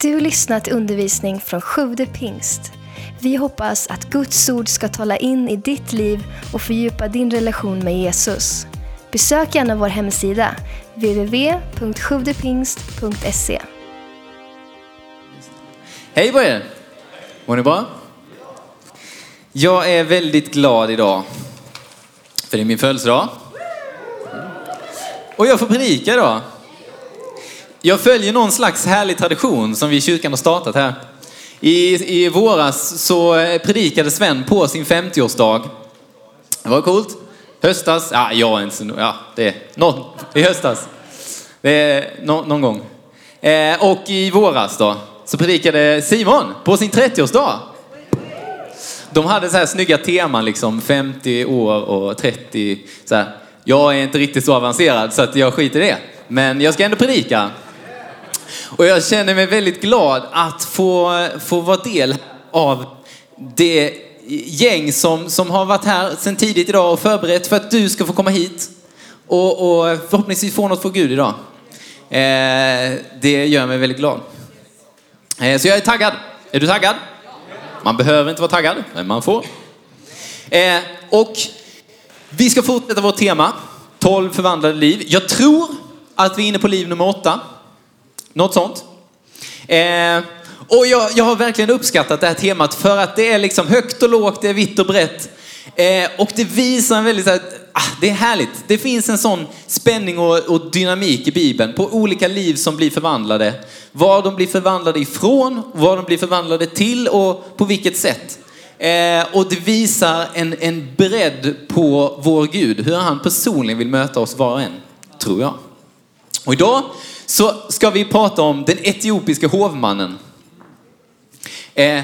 Du har lyssnat till undervisning från Sjude pingst. Vi hoppas att Guds ord ska tala in i ditt liv och fördjupa din relation med Jesus. Besök gärna vår hemsida, www.sjuvdepingst.se. Hej på er! Mår ni bra? Jag är väldigt glad idag. För det är min födelsedag. Och jag får predika idag. Jag följer någon slags härlig tradition som vi i kyrkan har startat här. I, I våras så eh, predikade Sven på sin 50-årsdag. Det var coolt. Höstas, ja jag är inte så, ja det är någon, i höstas. Det är no, någon gång. Eh, och i våras då så predikade Simon på sin 30-årsdag. De hade så här snygga teman liksom, 50 år och 30. Så här. Jag är inte riktigt så avancerad så att jag skiter i det. Men jag ska ändå predika. Och jag känner mig väldigt glad att få, få vara del av det gäng som, som har varit här sedan tidigt idag och förberett för att du ska få komma hit och, och förhoppningsvis få något från Gud idag. Eh, det gör mig väldigt glad. Eh, så jag är taggad. Är du taggad? Man behöver inte vara taggad, men man får. Eh, och vi ska fortsätta vårt tema, 12 förvandlade liv. Jag tror att vi är inne på liv nummer åtta. Något sånt. Eh, och jag, jag, har verkligen uppskattat det här temat för att det är liksom högt och lågt, det är vitt och brett. Eh, och det visar en väldigt, här, ah, det är härligt. Det finns en sån spänning och, och, dynamik i Bibeln på olika liv som blir förvandlade. Var de blir förvandlade ifrån, var de blir förvandlade till och på vilket sätt. Eh, och det visar en, en bredd på vår Gud, hur han personligen vill möta oss var och en, tror jag. Och idag så ska vi prata om den etiopiska hovmannen. Eh,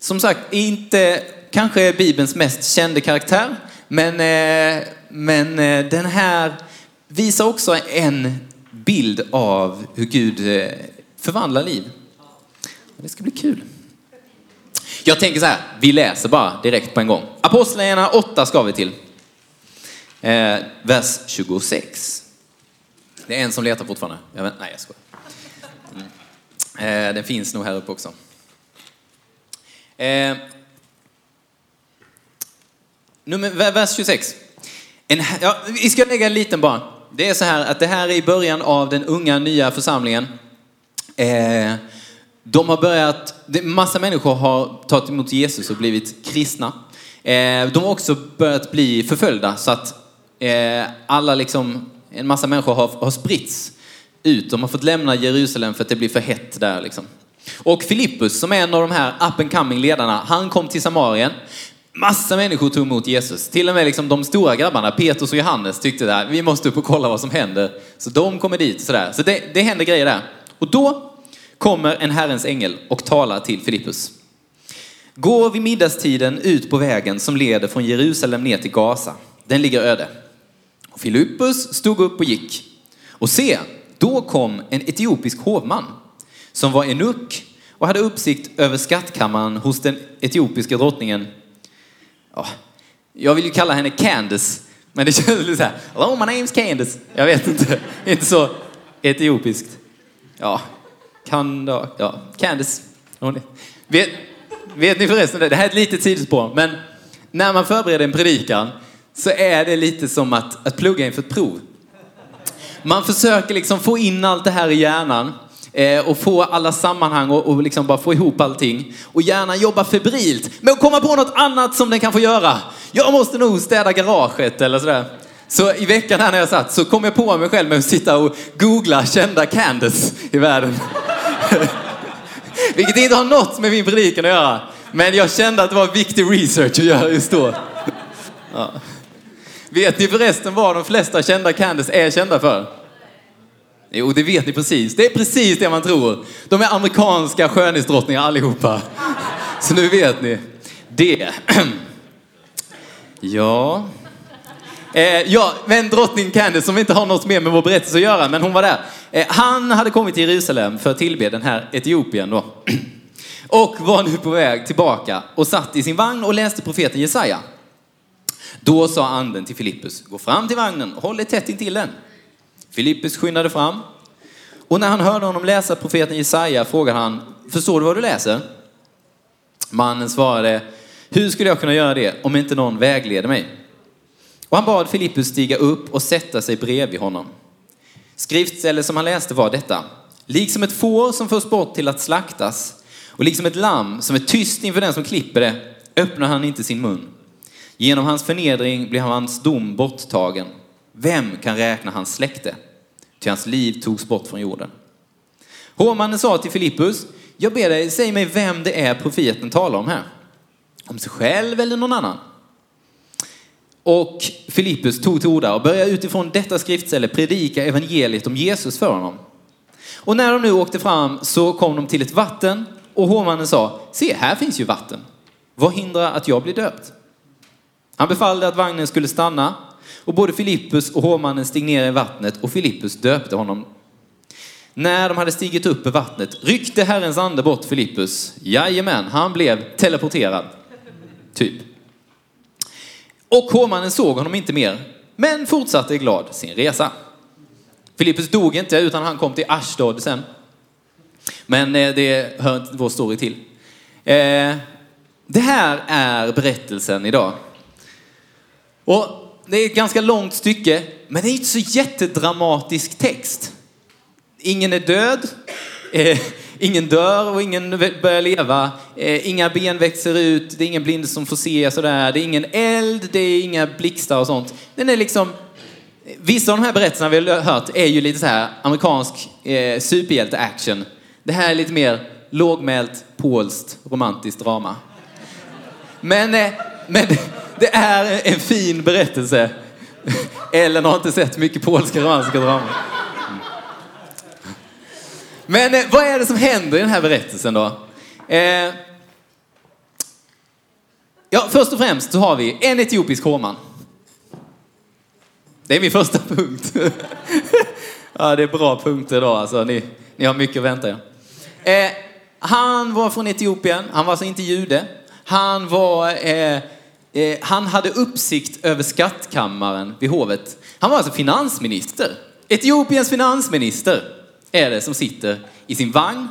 som sagt, inte kanske Bibelns mest kända karaktär, men, eh, men eh, den här visar också en bild av hur Gud eh, förvandlar liv. Det ska bli kul. Jag tänker så här, vi läser bara direkt på en gång. Apostlagärningarna 8 ska vi till. Eh, vers 26. Det är en som letar fortfarande. Jag vet, nej, jag skojar. Mm. Eh, den finns nog här uppe också. Eh, nummer, vers 26. En, ja, vi ska lägga en liten bara. Det är så här att det här är i början av den unga nya församlingen. Eh, de har börjat, massa människor har tagit emot Jesus och blivit kristna. Eh, de har också börjat bli förföljda så att eh, alla liksom en massa människor har, har spritts ut. De har fått lämna Jerusalem för att det blir för hett där. Liksom. Och Filippus, som är en av de här up and coming ledarna, han kom till Samarien. Massa människor tog emot Jesus. Till och med liksom de stora grabbarna, Petrus och Johannes, tyckte att vi måste upp och kolla vad som händer. Så de kommer dit. Sådär. Så det, det händer grejer där. Och då kommer en Herrens ängel och talar till Filippus. Gå vid middagstiden ut på vägen som leder från Jerusalem ner till Gaza. Den ligger öde. Och Filippus stod upp och gick. Och se, då kom en etiopisk hovman som var enuk och hade uppsikt över skattkammaren hos den etiopiska drottningen. Ja, jag vill ju kalla henne Candace, men det känns lite så här. Hello, my name's Candace. Jag vet inte, inte så etiopiskt. Ja, kan då, ja, Candace. Vet, vet ni förresten, det här är ett litet sidospår, men när man förbereder en predikan så är det lite som att, att plugga inför ett prov. Man försöker liksom få in allt det här i hjärnan eh, och få alla sammanhang och, och liksom bara få ihop allting. Och hjärnan jobbar febrilt med att komma på något annat som den kan få göra. Jag måste nog städa garaget eller sådär. Så i veckan här när jag satt så kom jag på mig själv med att sitta och googla kända Candace i världen. Vilket inte har något med min predikan att göra. Men jag kände att det var viktig research att göra just då. Ja. Vet ni förresten vad de flesta kända Candice är kända för? Jo, det vet ni precis. Det är precis det man tror. De är amerikanska skönhetsdrottningar allihopa. Så nu vet ni. Det. Ja. Eh, ja, men drottning Candice som inte har något mer med vår berättelse att göra, men hon var där. Eh, han hade kommit till Jerusalem för att tillbe den här Etiopien då. Och var nu på väg tillbaka och satt i sin vagn och läste profeten Jesaja. Då sa anden till Filippus, gå fram till vagnen och håll dig tätt intill den. Filippus skyndade fram Och när han hörde honom läsa profeten Jesaja frågade han, förstår du vad du läser? Mannen svarade, hur skulle jag kunna göra det om inte någon vägleder mig? Och han bad Filippus stiga upp och sätta sig bredvid honom. Skriftstället som han läste var detta. Liksom ett får som förs bort till att slaktas och liksom ett lamm som är tyst inför den som klipper det öppnar han inte sin mun. Genom hans förnedring blev hans dom borttagen. Vem kan räkna hans släkte? Ty hans liv togs bort från jorden. Hovmannen sa till Filippus, jag ber dig, säg mig vem det är profeten talar om här. Om sig själv eller någon annan? Och Filippus tog till orda och började utifrån detta skriftställe predika evangeliet om Jesus för honom. Och när de nu åkte fram så kom de till ett vatten och hovmannen sa, se här finns ju vatten. Vad hindrar att jag blir döpt? Han befallde att vagnen skulle stanna och både Filippus och hovmannen steg ner i vattnet och Filippus döpte honom. När de hade stigit upp i vattnet ryckte Herrens ande bort Filippus. Jajamän, han blev teleporterad. Typ. Och hovmannen såg honom inte mer, men fortsatte glad sin resa. Filippus dog inte, utan han kom till Ashdod sen. Men eh, det hör inte vår story till. Eh, det här är berättelsen idag. Och det är ett ganska långt stycke, men det är inte så jättedramatisk text. Ingen är död, eh, ingen dör och ingen börjar leva. Eh, inga ben växer ut, det är ingen blind som får se sådär. Det är ingen eld, det är inga blixtar och sånt. Den är liksom... Vissa av de här berättelserna vi har hört är ju lite så här amerikansk eh, superhjälte-action. Det här är lite mer lågmält, polskt, romantiskt drama. Men, eh, men det är en fin berättelse. Ellen har inte sett mycket polska romantiska dramer. Men eh, vad är det som händer i den här berättelsen då? Eh, ja, först och främst så har vi en etiopisk hovman. Det är min första punkt. ja, det är bra punkter idag alltså. Ni, ni har mycket att vänta er. Eh, han var från Etiopien, han var alltså inte jude. Han var eh, eh, han hade uppsikt över skattkammaren vid hovet. Han var alltså finansminister. Etiopiens finansminister är det som sitter i sin vagn.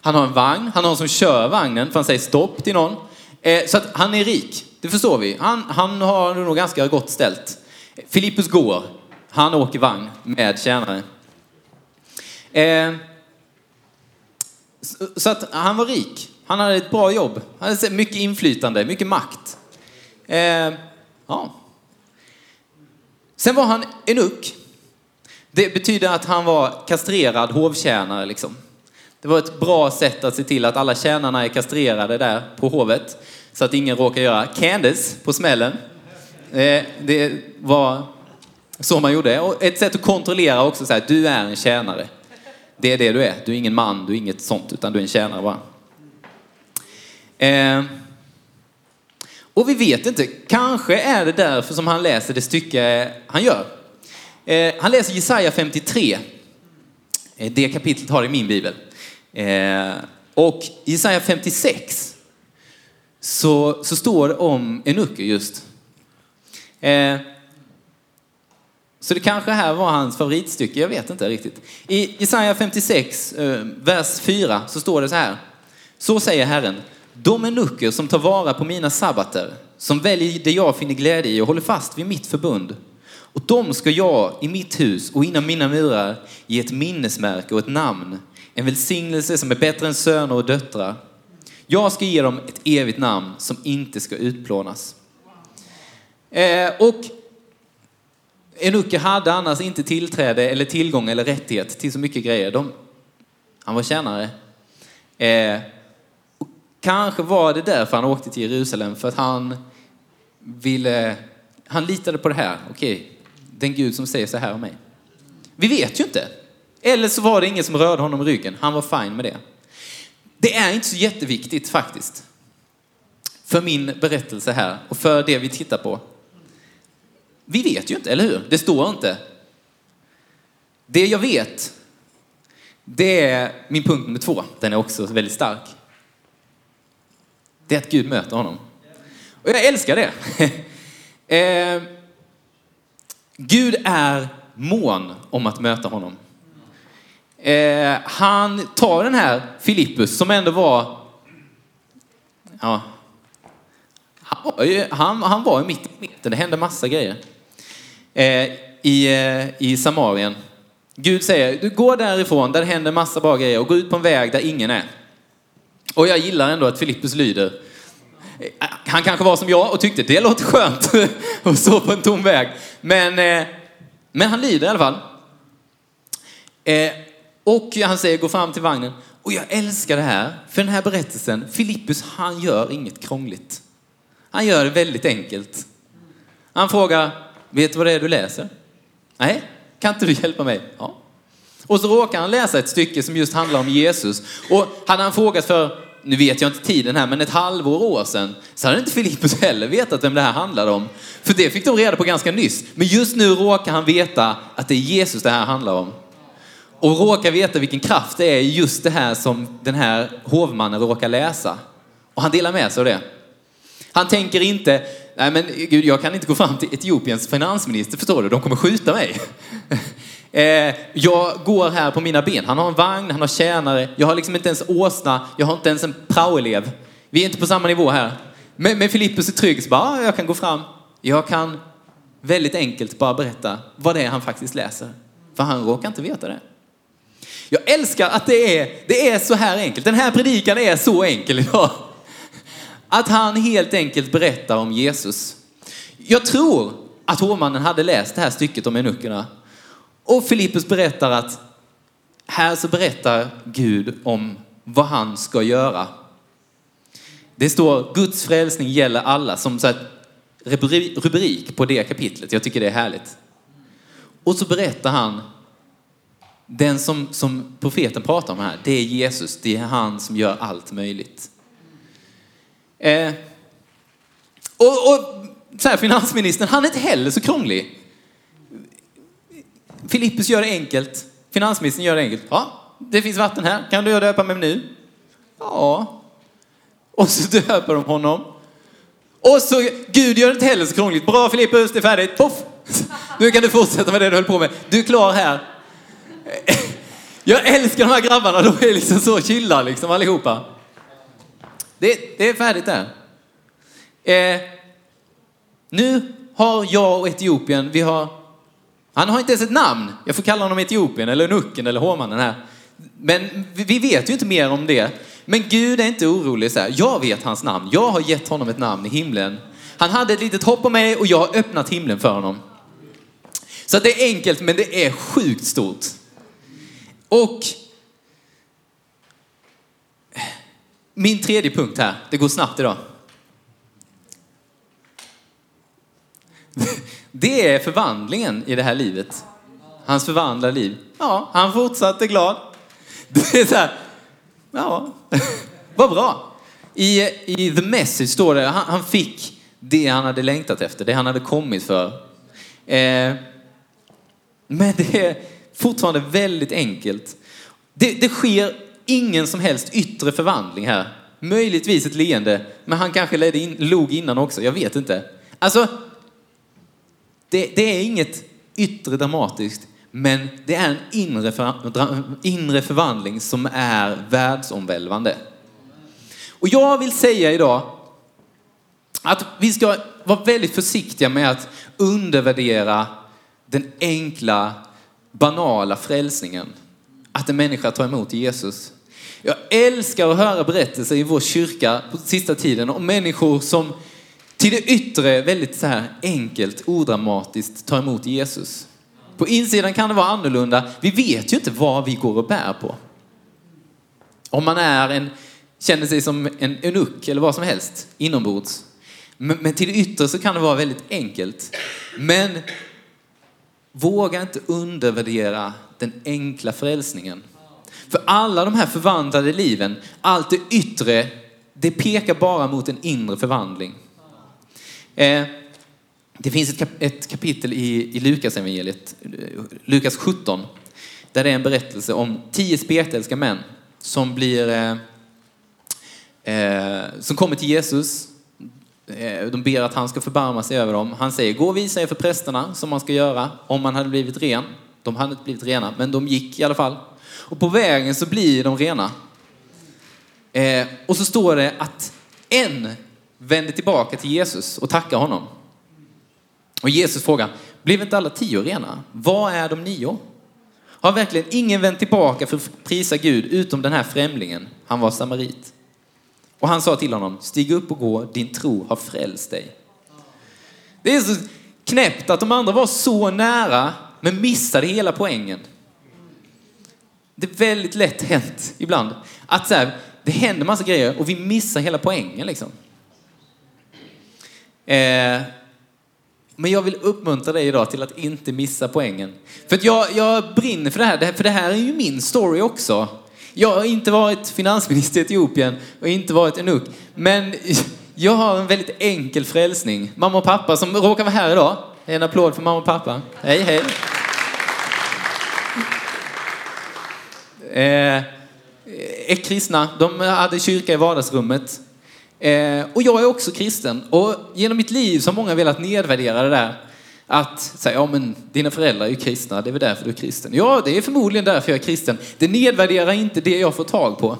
Han har en vagn, han har någon som kör vagnen för han säger stopp till någon. Eh, så att han är rik, det förstår vi. Han, han har nog ganska gott ställt. Filippus går, han åker vagn med tjänare. Eh, så att han var rik. Han hade ett bra jobb. Han hade mycket inflytande, mycket makt. Eh, ja. Sen var han enuck. Det betyder att han var kastrerad hovtjänare liksom. Det var ett bra sätt att se till att alla tjänarna är kastrerade där på hovet. Så att ingen råkar göra Candice på smällen. Eh, det var så man gjorde. Och ett sätt att kontrollera också så här, du är en tjänare. Det är det du är. Du är ingen man, du är inget sånt, utan du är en tjänare bara. Eh, och vi vet inte, kanske är det därför som han läser det stycke han gör. Eh, han läser Jesaja 53. Eh, det kapitlet har i min bibel. Eh, och i Jesaja 56 så, så står det om Enuke just. Eh, så det kanske här var hans favoritstycke, jag vet inte riktigt. I Jesaja 56, eh, vers 4, så står det så här. Så säger Herren, de enucker som tar vara på mina sabbater, som väljer det jag finner glädje i och håller fast vid mitt förbund. Och dem ska jag i mitt hus och inom mina murar ge ett minnesmärke och ett namn, en välsignelse som är bättre än söner och döttrar. Jag ska ge dem ett evigt namn som inte ska utplånas. Eh, och Enuke hade annars inte tillträde eller tillgång eller rättighet till så mycket grejer. De, han var tjänare. Eh, Kanske var det därför han åkte till Jerusalem, för att han ville, han litade på det här. Okej, den Gud som säger så här om mig. Vi vet ju inte. Eller så var det ingen som rörde honom i ryggen. Han var fin med det. Det är inte så jätteviktigt faktiskt. För min berättelse här och för det vi tittar på. Vi vet ju inte, eller hur? Det står inte. Det jag vet, det är min punkt nummer två. Den är också väldigt stark det är att Gud möter honom. Och jag älskar det. eh, Gud är mån om att möta honom. Eh, han tar den här Filippus som ändå var, ja, han, var ju- han, han var i mitten, det hände massa grejer. Eh, i, eh, I Samarien. Gud säger, du går därifrån där det händer massa bra grejer och gå ut på en väg där ingen är. Och jag gillar ändå att Filippus lyder. Han kanske var som jag och tyckte det låter skönt att stå på en tom väg. Men, eh, men han lyder i alla fall. Eh, och han säger, gå fram till vagnen. Och jag älskar det här, för den här berättelsen, Filippus han gör inget krångligt. Han gör det väldigt enkelt. Han frågar, vet du vad det är du läser? Nej, kan inte du hjälpa mig? Ja. Och så råkar han läsa ett stycke som just handlar om Jesus. Och hade han frågat för, nu vet jag inte tiden här, men ett halvår år sedan, så hade inte Filippus heller vetat vem det här handlade om. För det fick de reda på ganska nyss. Men just nu råkar han veta att det är Jesus det här handlar om. Och råkar veta vilken kraft det är i just det här som den här hovmannen råkar läsa. Och han delar med sig av det. Han tänker inte, nej men gud jag kan inte gå fram till Etiopiens finansminister, förstår du, de kommer skjuta mig. Eh, jag går här på mina ben. Han har en vagn, han har tjänare, jag har liksom inte ens åsna, jag har inte ens en praoelev. Vi är inte på samma nivå här. Men, men Filippus är trygg, så bara, jag kan gå fram. Jag kan väldigt enkelt bara berätta vad det är han faktiskt läser. För han råkar inte veta det. Jag älskar att det är, det är så här enkelt. Den här predikan är så enkel idag. Att han helt enkelt berättar om Jesus. Jag tror att hovmannen hade läst det här stycket om enuckerna och Filippus berättar att här så berättar Gud om vad han ska göra. Det står Guds frälsning gäller alla som så här rubrik på det kapitlet. Jag tycker det är härligt. Och så berättar han den som, som profeten pratar om här, det är Jesus. Det är han som gör allt möjligt. Eh, och, och så här, finansministern, han är inte heller så krånglig. Filippus gör det enkelt. Finansministern gör det enkelt. Ja, det finns vatten här. Kan du döpa mig nu? Ja. Och så döper de honom. Och så, Gud gör det inte heller så krångligt. Bra Filippus, det är färdigt. Poff! Nu kan du fortsätta med det du höll på med. Du är klar här. Jag älskar de här grabbarna, de är liksom så chilla liksom allihopa. Det, det är färdigt där. Eh, nu har jag och Etiopien, vi har, han har inte ens ett namn. Jag får kalla honom Etiopien eller Nucken eller Hovmannen här. Men vi, vet ju inte mer om det. Men Gud är inte orolig så här. Jag vet hans namn. Jag har gett honom ett namn i himlen. Han hade ett litet hopp om mig och jag har öppnat himlen för honom. Så det är enkelt men det är sjukt stort. Och min tredje punkt här, det går snabbt idag. Det är förvandlingen i det här livet. Hans förvandlade liv. Ja, han fortsatte glad. Det är så här, ja, vad bra. I, I The Message står det, han, han fick det han hade längtat efter, det han hade kommit för. Eh, men det är fortfarande väldigt enkelt. Det, det sker ingen som helst yttre förvandling här. Möjligtvis ett leende, men han kanske ledde in, log innan också, jag vet inte. Alltså, det, det är inget yttre dramatiskt, men det är en inre, för, dra, inre förvandling som är världsomvälvande. Och jag vill säga idag att vi ska vara väldigt försiktiga med att undervärdera den enkla, banala frälsningen. Att en människa tar emot Jesus. Jag älskar att höra berättelser i vår kyrka på sista tiden om människor som till det yttre väldigt så här enkelt, odramatiskt ta emot Jesus. På insidan kan det vara annorlunda. Vi vet ju inte vad vi går och bär på. Om man är en, känner sig som en eunuck eller vad som helst inombords. Men, men till det yttre så kan det vara väldigt enkelt. Men våga inte undervärdera den enkla frälsningen. För alla de här förvandlade liven, allt det yttre, det pekar bara mot en inre förvandling. Eh, det finns ett, kapitel i, Lukas evangeliet, Lukas 17, där det är en berättelse om tio spetälska män som blir eh, eh, som kommer till Jesus. De ber att han ska förbarma sig över dem. Han säger, gå och visa er för prästerna som man ska göra om man hade blivit ren. De hade inte blivit rena, men de gick i alla fall. Och på vägen så blir de rena. Och så står det att en vänder tillbaka till Jesus och tackar honom. Och Jesus frågar, blev inte alla tio rena? Var är de nio? Har verkligen ingen vänt tillbaka för att prisa Gud utom den här främlingen? Han var samarit. Och han sa till honom, stig upp och gå, din tro har frälst dig. Det är så knäppt att de andra var så nära, men missade hela poängen. Det är väldigt lätt hänt ibland. Att så här, det händer massa grejer och vi missar hela poängen liksom. Eh, men jag vill uppmuntra dig idag till att inte missa poängen. För att jag, jag brinner för det här, för det här är ju min story också. Jag har inte varit finansminister i Etiopien och inte varit enuk. Men jag har en väldigt enkel frälsning. Mamma och pappa som råkar vara här idag. En applåd för mamma och pappa. Hej, hej. Eh, är kristna. De hade kyrka i vardagsrummet. Eh, och jag är också kristen. Och genom mitt liv så har många velat nedvärdera det där. Att säga, ja men dina föräldrar är ju kristna, det är väl därför du är kristen. Ja, det är förmodligen därför jag är kristen. Det nedvärderar inte det jag får tag på.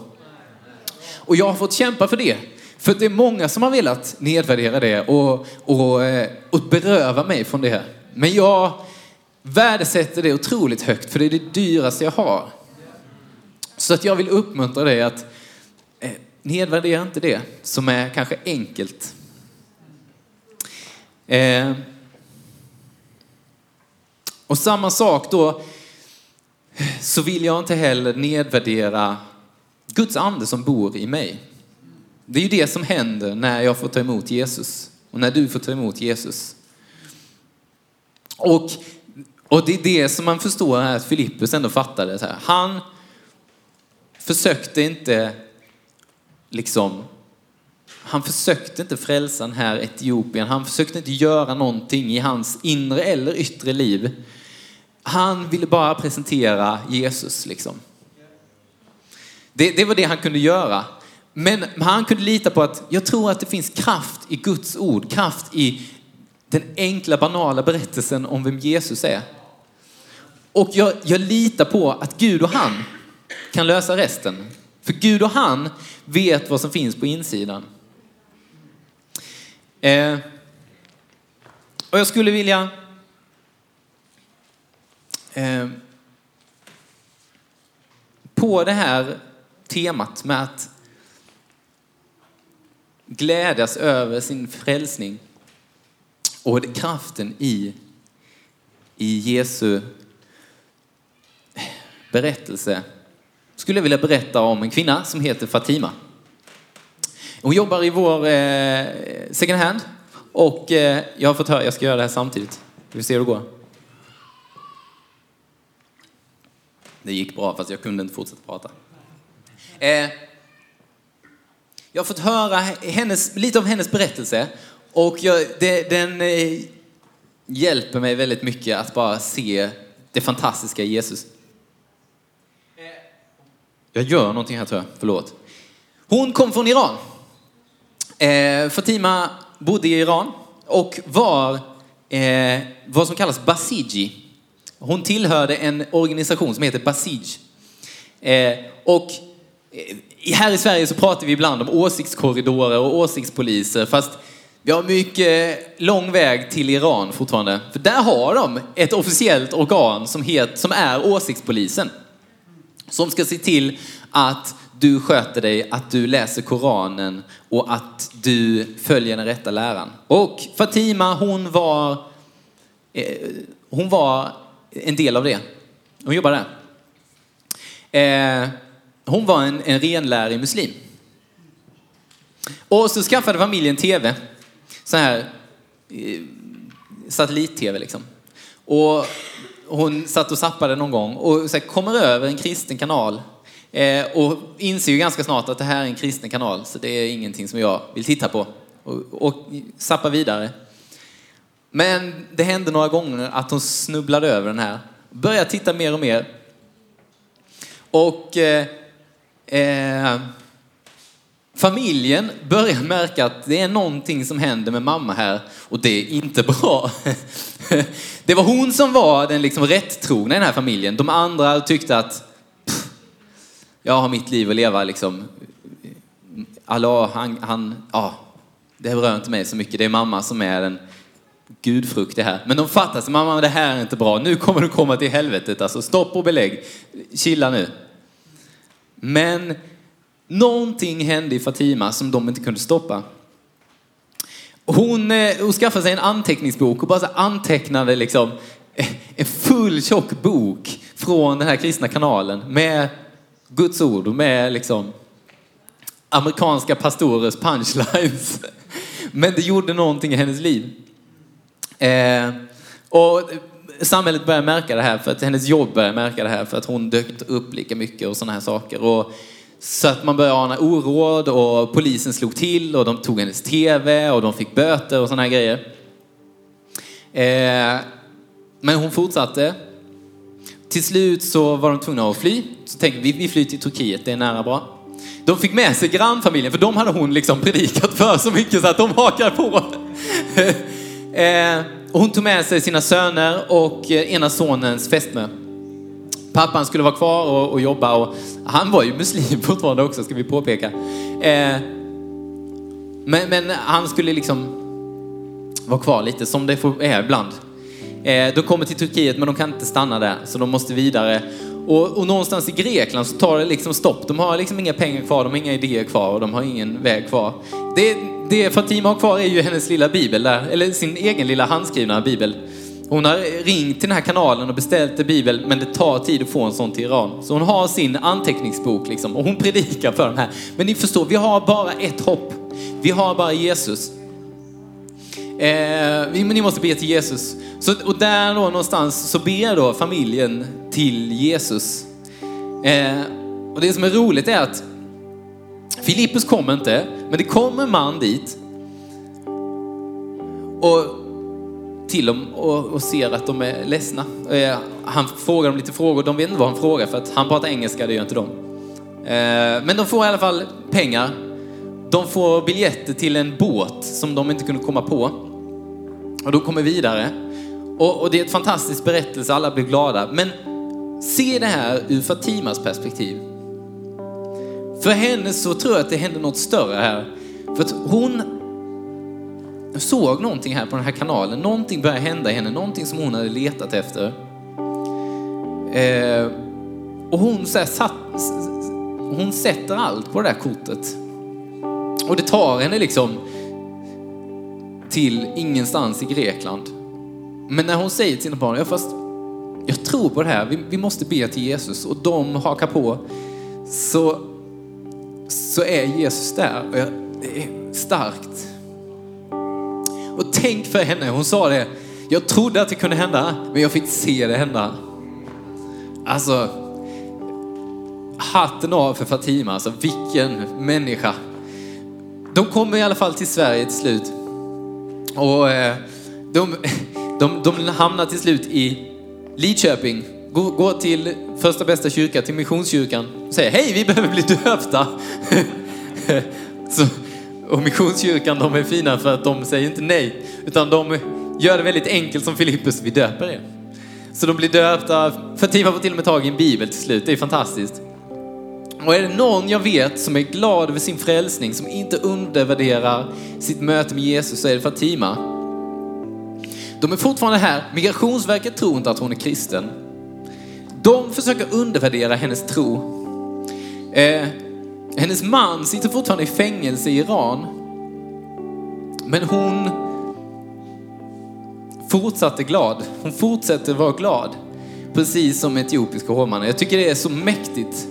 Och jag har fått kämpa för det. För det är många som har velat nedvärdera det och, och, eh, och beröva mig från det. Men jag värdesätter det otroligt högt, för det är det dyraste jag har. Så att jag vill uppmuntra dig att nedvärdera inte det som är kanske enkelt. Eh, och samma sak då, så vill jag inte heller nedvärdera Guds ande som bor i mig. Det är ju det som händer när jag får ta emot Jesus och när du får ta emot Jesus. Och, och det är det som man förstår här att Filippus ändå fattade. Så här. Han försökte inte liksom han försökte inte frälsa den här Etiopien. Han försökte inte göra någonting i hans inre eller yttre liv. Han ville bara presentera Jesus liksom. Det, det var det han kunde göra. Men han kunde lita på att jag tror att det finns kraft i Guds ord, kraft i den enkla banala berättelsen om vem Jesus är. Och jag, jag litar på att Gud och han kan lösa resten. För Gud och han vet vad som finns på insidan. Eh, och jag skulle vilja eh, på det här temat med att glädjas över sin frälsning och kraften i, i Jesu berättelse skulle jag vilja berätta om en kvinna som heter Fatima. Hon jobbar i vår eh, second hand och eh, jag har fått höra, jag ska göra det här samtidigt. Vi får se hur det går. Det gick bra fast jag kunde inte fortsätta prata. Eh, jag har fått höra hennes, lite av hennes berättelse och jag, det, den eh, hjälper mig väldigt mycket att bara se det fantastiska i Jesus. Jag gör någonting här tror jag, förlåt. Hon kom från Iran. Eh, Fatima bodde i Iran och var eh, vad som kallas Basiji. Hon tillhörde en organisation som heter Basij. Eh, och eh, här i Sverige så pratar vi ibland om åsiktskorridorer och åsiktspoliser fast vi har mycket lång väg till Iran fortfarande. För där har de ett officiellt organ som, het, som är åsiktspolisen. Som ska se till att du sköter dig, att du läser Koranen och att du följer den rätta läran. Och Fatima, hon var, eh, hon var en del av det. Hon jobbade där. Eh, hon var en, en renlärig muslim. Och så skaffade familjen tv. Så här eh, satellit-tv liksom. Och hon satt och sappade någon gång och så här, kommer över en kristen kanal eh, och inser ju ganska snart att det här är en kristen kanal så det är ingenting som jag vill titta på och, och sappa vidare. Men det hände några gånger att hon snubblade över den här, började titta mer och mer. Och eh, eh, familjen börjar märka att det är någonting som händer med mamma här och det är inte bra. Det var hon som var den liksom rättrogna i den här familjen. De andra tyckte att jag har mitt liv att leva liksom. Allah, han, han ja, det rör inte mig så mycket. Det är mamma som är den gudfruktiga. här. Men de fattar sig, mamma det här är inte bra. Nu kommer du komma till helvetet. Alltså stopp och belägg. Chilla nu. Men någonting hände i Fatima som de inte kunde stoppa. Hon, eh, hon skaffade sig en anteckningsbok och bara så antecknade liksom en full tjock bok från den här kristna kanalen med Guds ord och med liksom amerikanska pastorers punchlines. Men det gjorde någonting i hennes liv. Eh, och samhället började märka det här för att hennes jobb började märka det här för att hon dök inte upp lika mycket och sådana här saker. Och, så att man började ana oråd och polisen slog till och de tog hennes TV och de fick böter och sådana här grejer. Eh, men hon fortsatte. Till slut så var de tvungna att fly. Så tänkte vi, vi flyr till Turkiet, det är nära bra. De fick med sig grannfamiljen, för de hade hon liksom predikat för så mycket så att de hakar på. eh, och hon tog med sig sina söner och eh, ena sonens fästmö. Pappan skulle vara kvar och, och, jobba och han var ju muslim fortfarande också ska vi påpeka. Eh, men, men, han skulle liksom vara kvar lite som det är ibland. Eh, de kommer till Turkiet men de kan inte stanna där så de måste vidare. Och, och, någonstans i Grekland så tar det liksom stopp. De har liksom inga pengar kvar, de har inga idéer kvar och de har ingen väg kvar. Det, det Fatima har kvar är ju hennes lilla bibel där, eller sin egen lilla handskrivna bibel. Hon har ringt till den här kanalen och beställt en bibel, men det tar tid att få en sån till Iran. Så hon har sin anteckningsbok liksom, och hon predikar för den här. Men ni förstår, vi har bara ett hopp. Vi har bara Jesus. Eh, ni måste be till Jesus. Så, och där då någonstans så ber då familjen till Jesus. Eh, och det som är roligt är att Filippus kommer inte, men det kommer en man dit. Och till dem och, och ser att de är ledsna. Eh, han frågar dem lite frågor, de vet inte vad han frågar för att han pratar engelska, det gör inte de. Eh, men de får i alla fall pengar. De får biljetter till en båt som de inte kunde komma på. Och de kommer vidare. Och, och det är ett fantastiskt berättelse, alla blir glada. Men se det här ur Fatimas perspektiv. För henne så tror jag att det hände något större här. För att jag såg någonting här på den här kanalen. Någonting började hända i henne, någonting som hon hade letat efter. Eh, och hon, så här, satt, hon sätter allt på det där kortet. Och det tar henne liksom till ingenstans i Grekland. Men när hon säger till sina barn, ja fast jag tror på det här, vi, vi måste be till Jesus och de hakar på. Så, så är Jesus där och jag, det är starkt. Och tänk för henne, hon sa det, jag trodde att det kunde hända, men jag fick se det hända. Alltså, hatten av för Fatima, alltså vilken människa. De kommer i alla fall till Sverige till slut. Och eh, de, de, de hamnar till slut i Lidköping. Går, går till första bästa kyrka, till Missionskyrkan. Och säger hej, vi behöver bli döpta. Så, och Missionskyrkan, de är fina för att de säger inte nej. Utan de gör det väldigt enkelt som Filippus, vi döper er. Så de blir döpta. Fatima får till och med tag i en bibel till slut. Det är fantastiskt. Och är det någon jag vet som är glad över sin frälsning, som inte undervärderar sitt möte med Jesus, så är det Fatima. De är fortfarande här. Migrationsverket tror inte att hon är kristen. De försöker undervärdera hennes tro. Eh, hennes man sitter fortfarande i fängelse i Iran. Men hon fortsatte glad. Hon fortsätter vara glad. Precis som etiopiska hovmannen. Jag tycker det är så mäktigt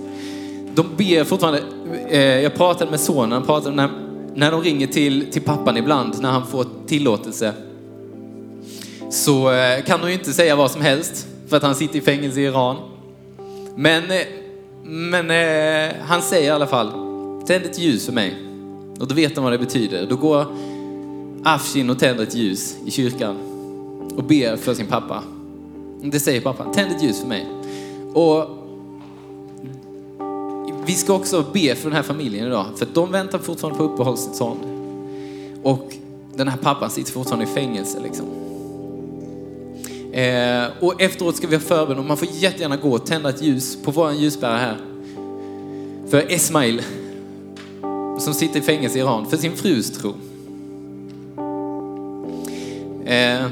de ber fortfarande, eh, jag pratade med sonen, han pratade när, när de ringer till, till pappan ibland, när han får tillåtelse, så eh, kan de ju inte säga vad som helst, för att han sitter i fängelse i Iran. Men, eh, men eh, han säger i alla fall, tänd ett ljus för mig. Och då vet de vad det betyder. Då går Afshin och tänder ett ljus i kyrkan och ber för sin pappa. Det säger pappan, tänd ett ljus för mig. Och vi ska också be för den här familjen idag, för de väntar fortfarande på uppehållstillstånd. Och den här pappan sitter fortfarande i fängelse. Liksom. Eh, och efteråt ska vi ha förbön och man får jättegärna gå och tända ett ljus på vår ljusbärare här. för Esmail som sitter i fängelse i Iran för sin frus tro. Eh,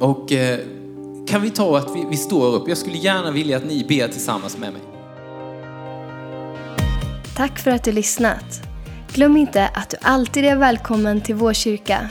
och eh, kan vi ta att vi, vi står upp? Jag skulle gärna vilja att ni ber tillsammans med mig. Tack för att du lyssnat. Glöm inte att du alltid är välkommen till vår kyrka.